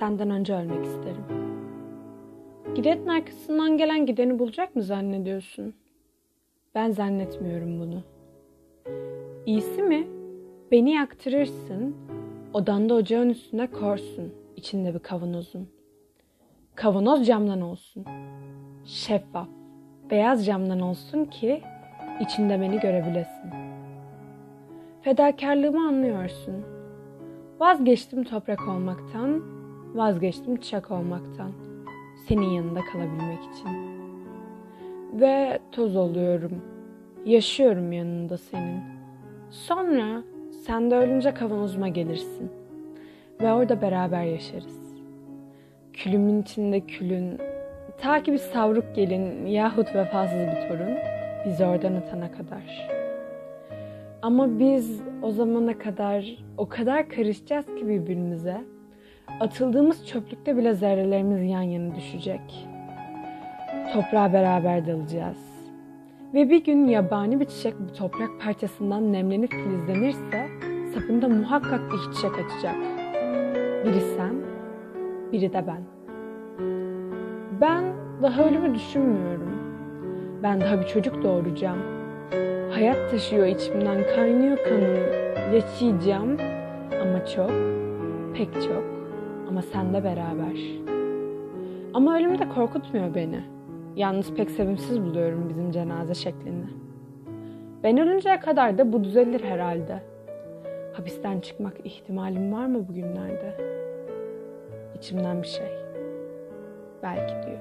senden önce ölmek isterim. Gidenin arkasından gelen gideni bulacak mı zannediyorsun? Ben zannetmiyorum bunu. İyisi mi? Beni yaktırırsın, odanda ocağın üstüne korsun, içinde bir kavanozun. Kavanoz camdan olsun. Şeffaf, beyaz camdan olsun ki içinde beni görebilesin. Fedakarlığımı anlıyorsun. Vazgeçtim toprak olmaktan, vazgeçtim çiçek olmaktan. Senin yanında kalabilmek için. Ve toz oluyorum. Yaşıyorum yanında senin. Sonra sen de ölünce kavanozuma gelirsin. Ve orada beraber yaşarız. Külümün içinde külün, ta ki bir savruk gelin yahut vefasız bir torun bizi oradan atana kadar.'' Ama biz o zamana kadar o kadar karışacağız ki birbirimize. Atıldığımız çöplükte bile zerrelerimiz yan yana düşecek. Toprağa beraber dalacağız. Ve bir gün yabani bir çiçek bu toprak parçasından nemlenip filizlenirse sapında muhakkak bir çiçek açacak. Biri sen, biri de ben. Ben daha ölümü düşünmüyorum. Ben daha bir çocuk doğuracağım Hayat taşıyor içimden, kaynıyor kanım. Yaşayacağım ama çok, pek çok ama sende beraber. Ama ölüm de korkutmuyor beni. Yalnız pek sevimsiz buluyorum bizim cenaze şeklini. Ben ölünceye kadar da bu düzelir herhalde. Hapisten çıkmak ihtimalim var mı bugünlerde? İçimden bir şey. Belki diyor.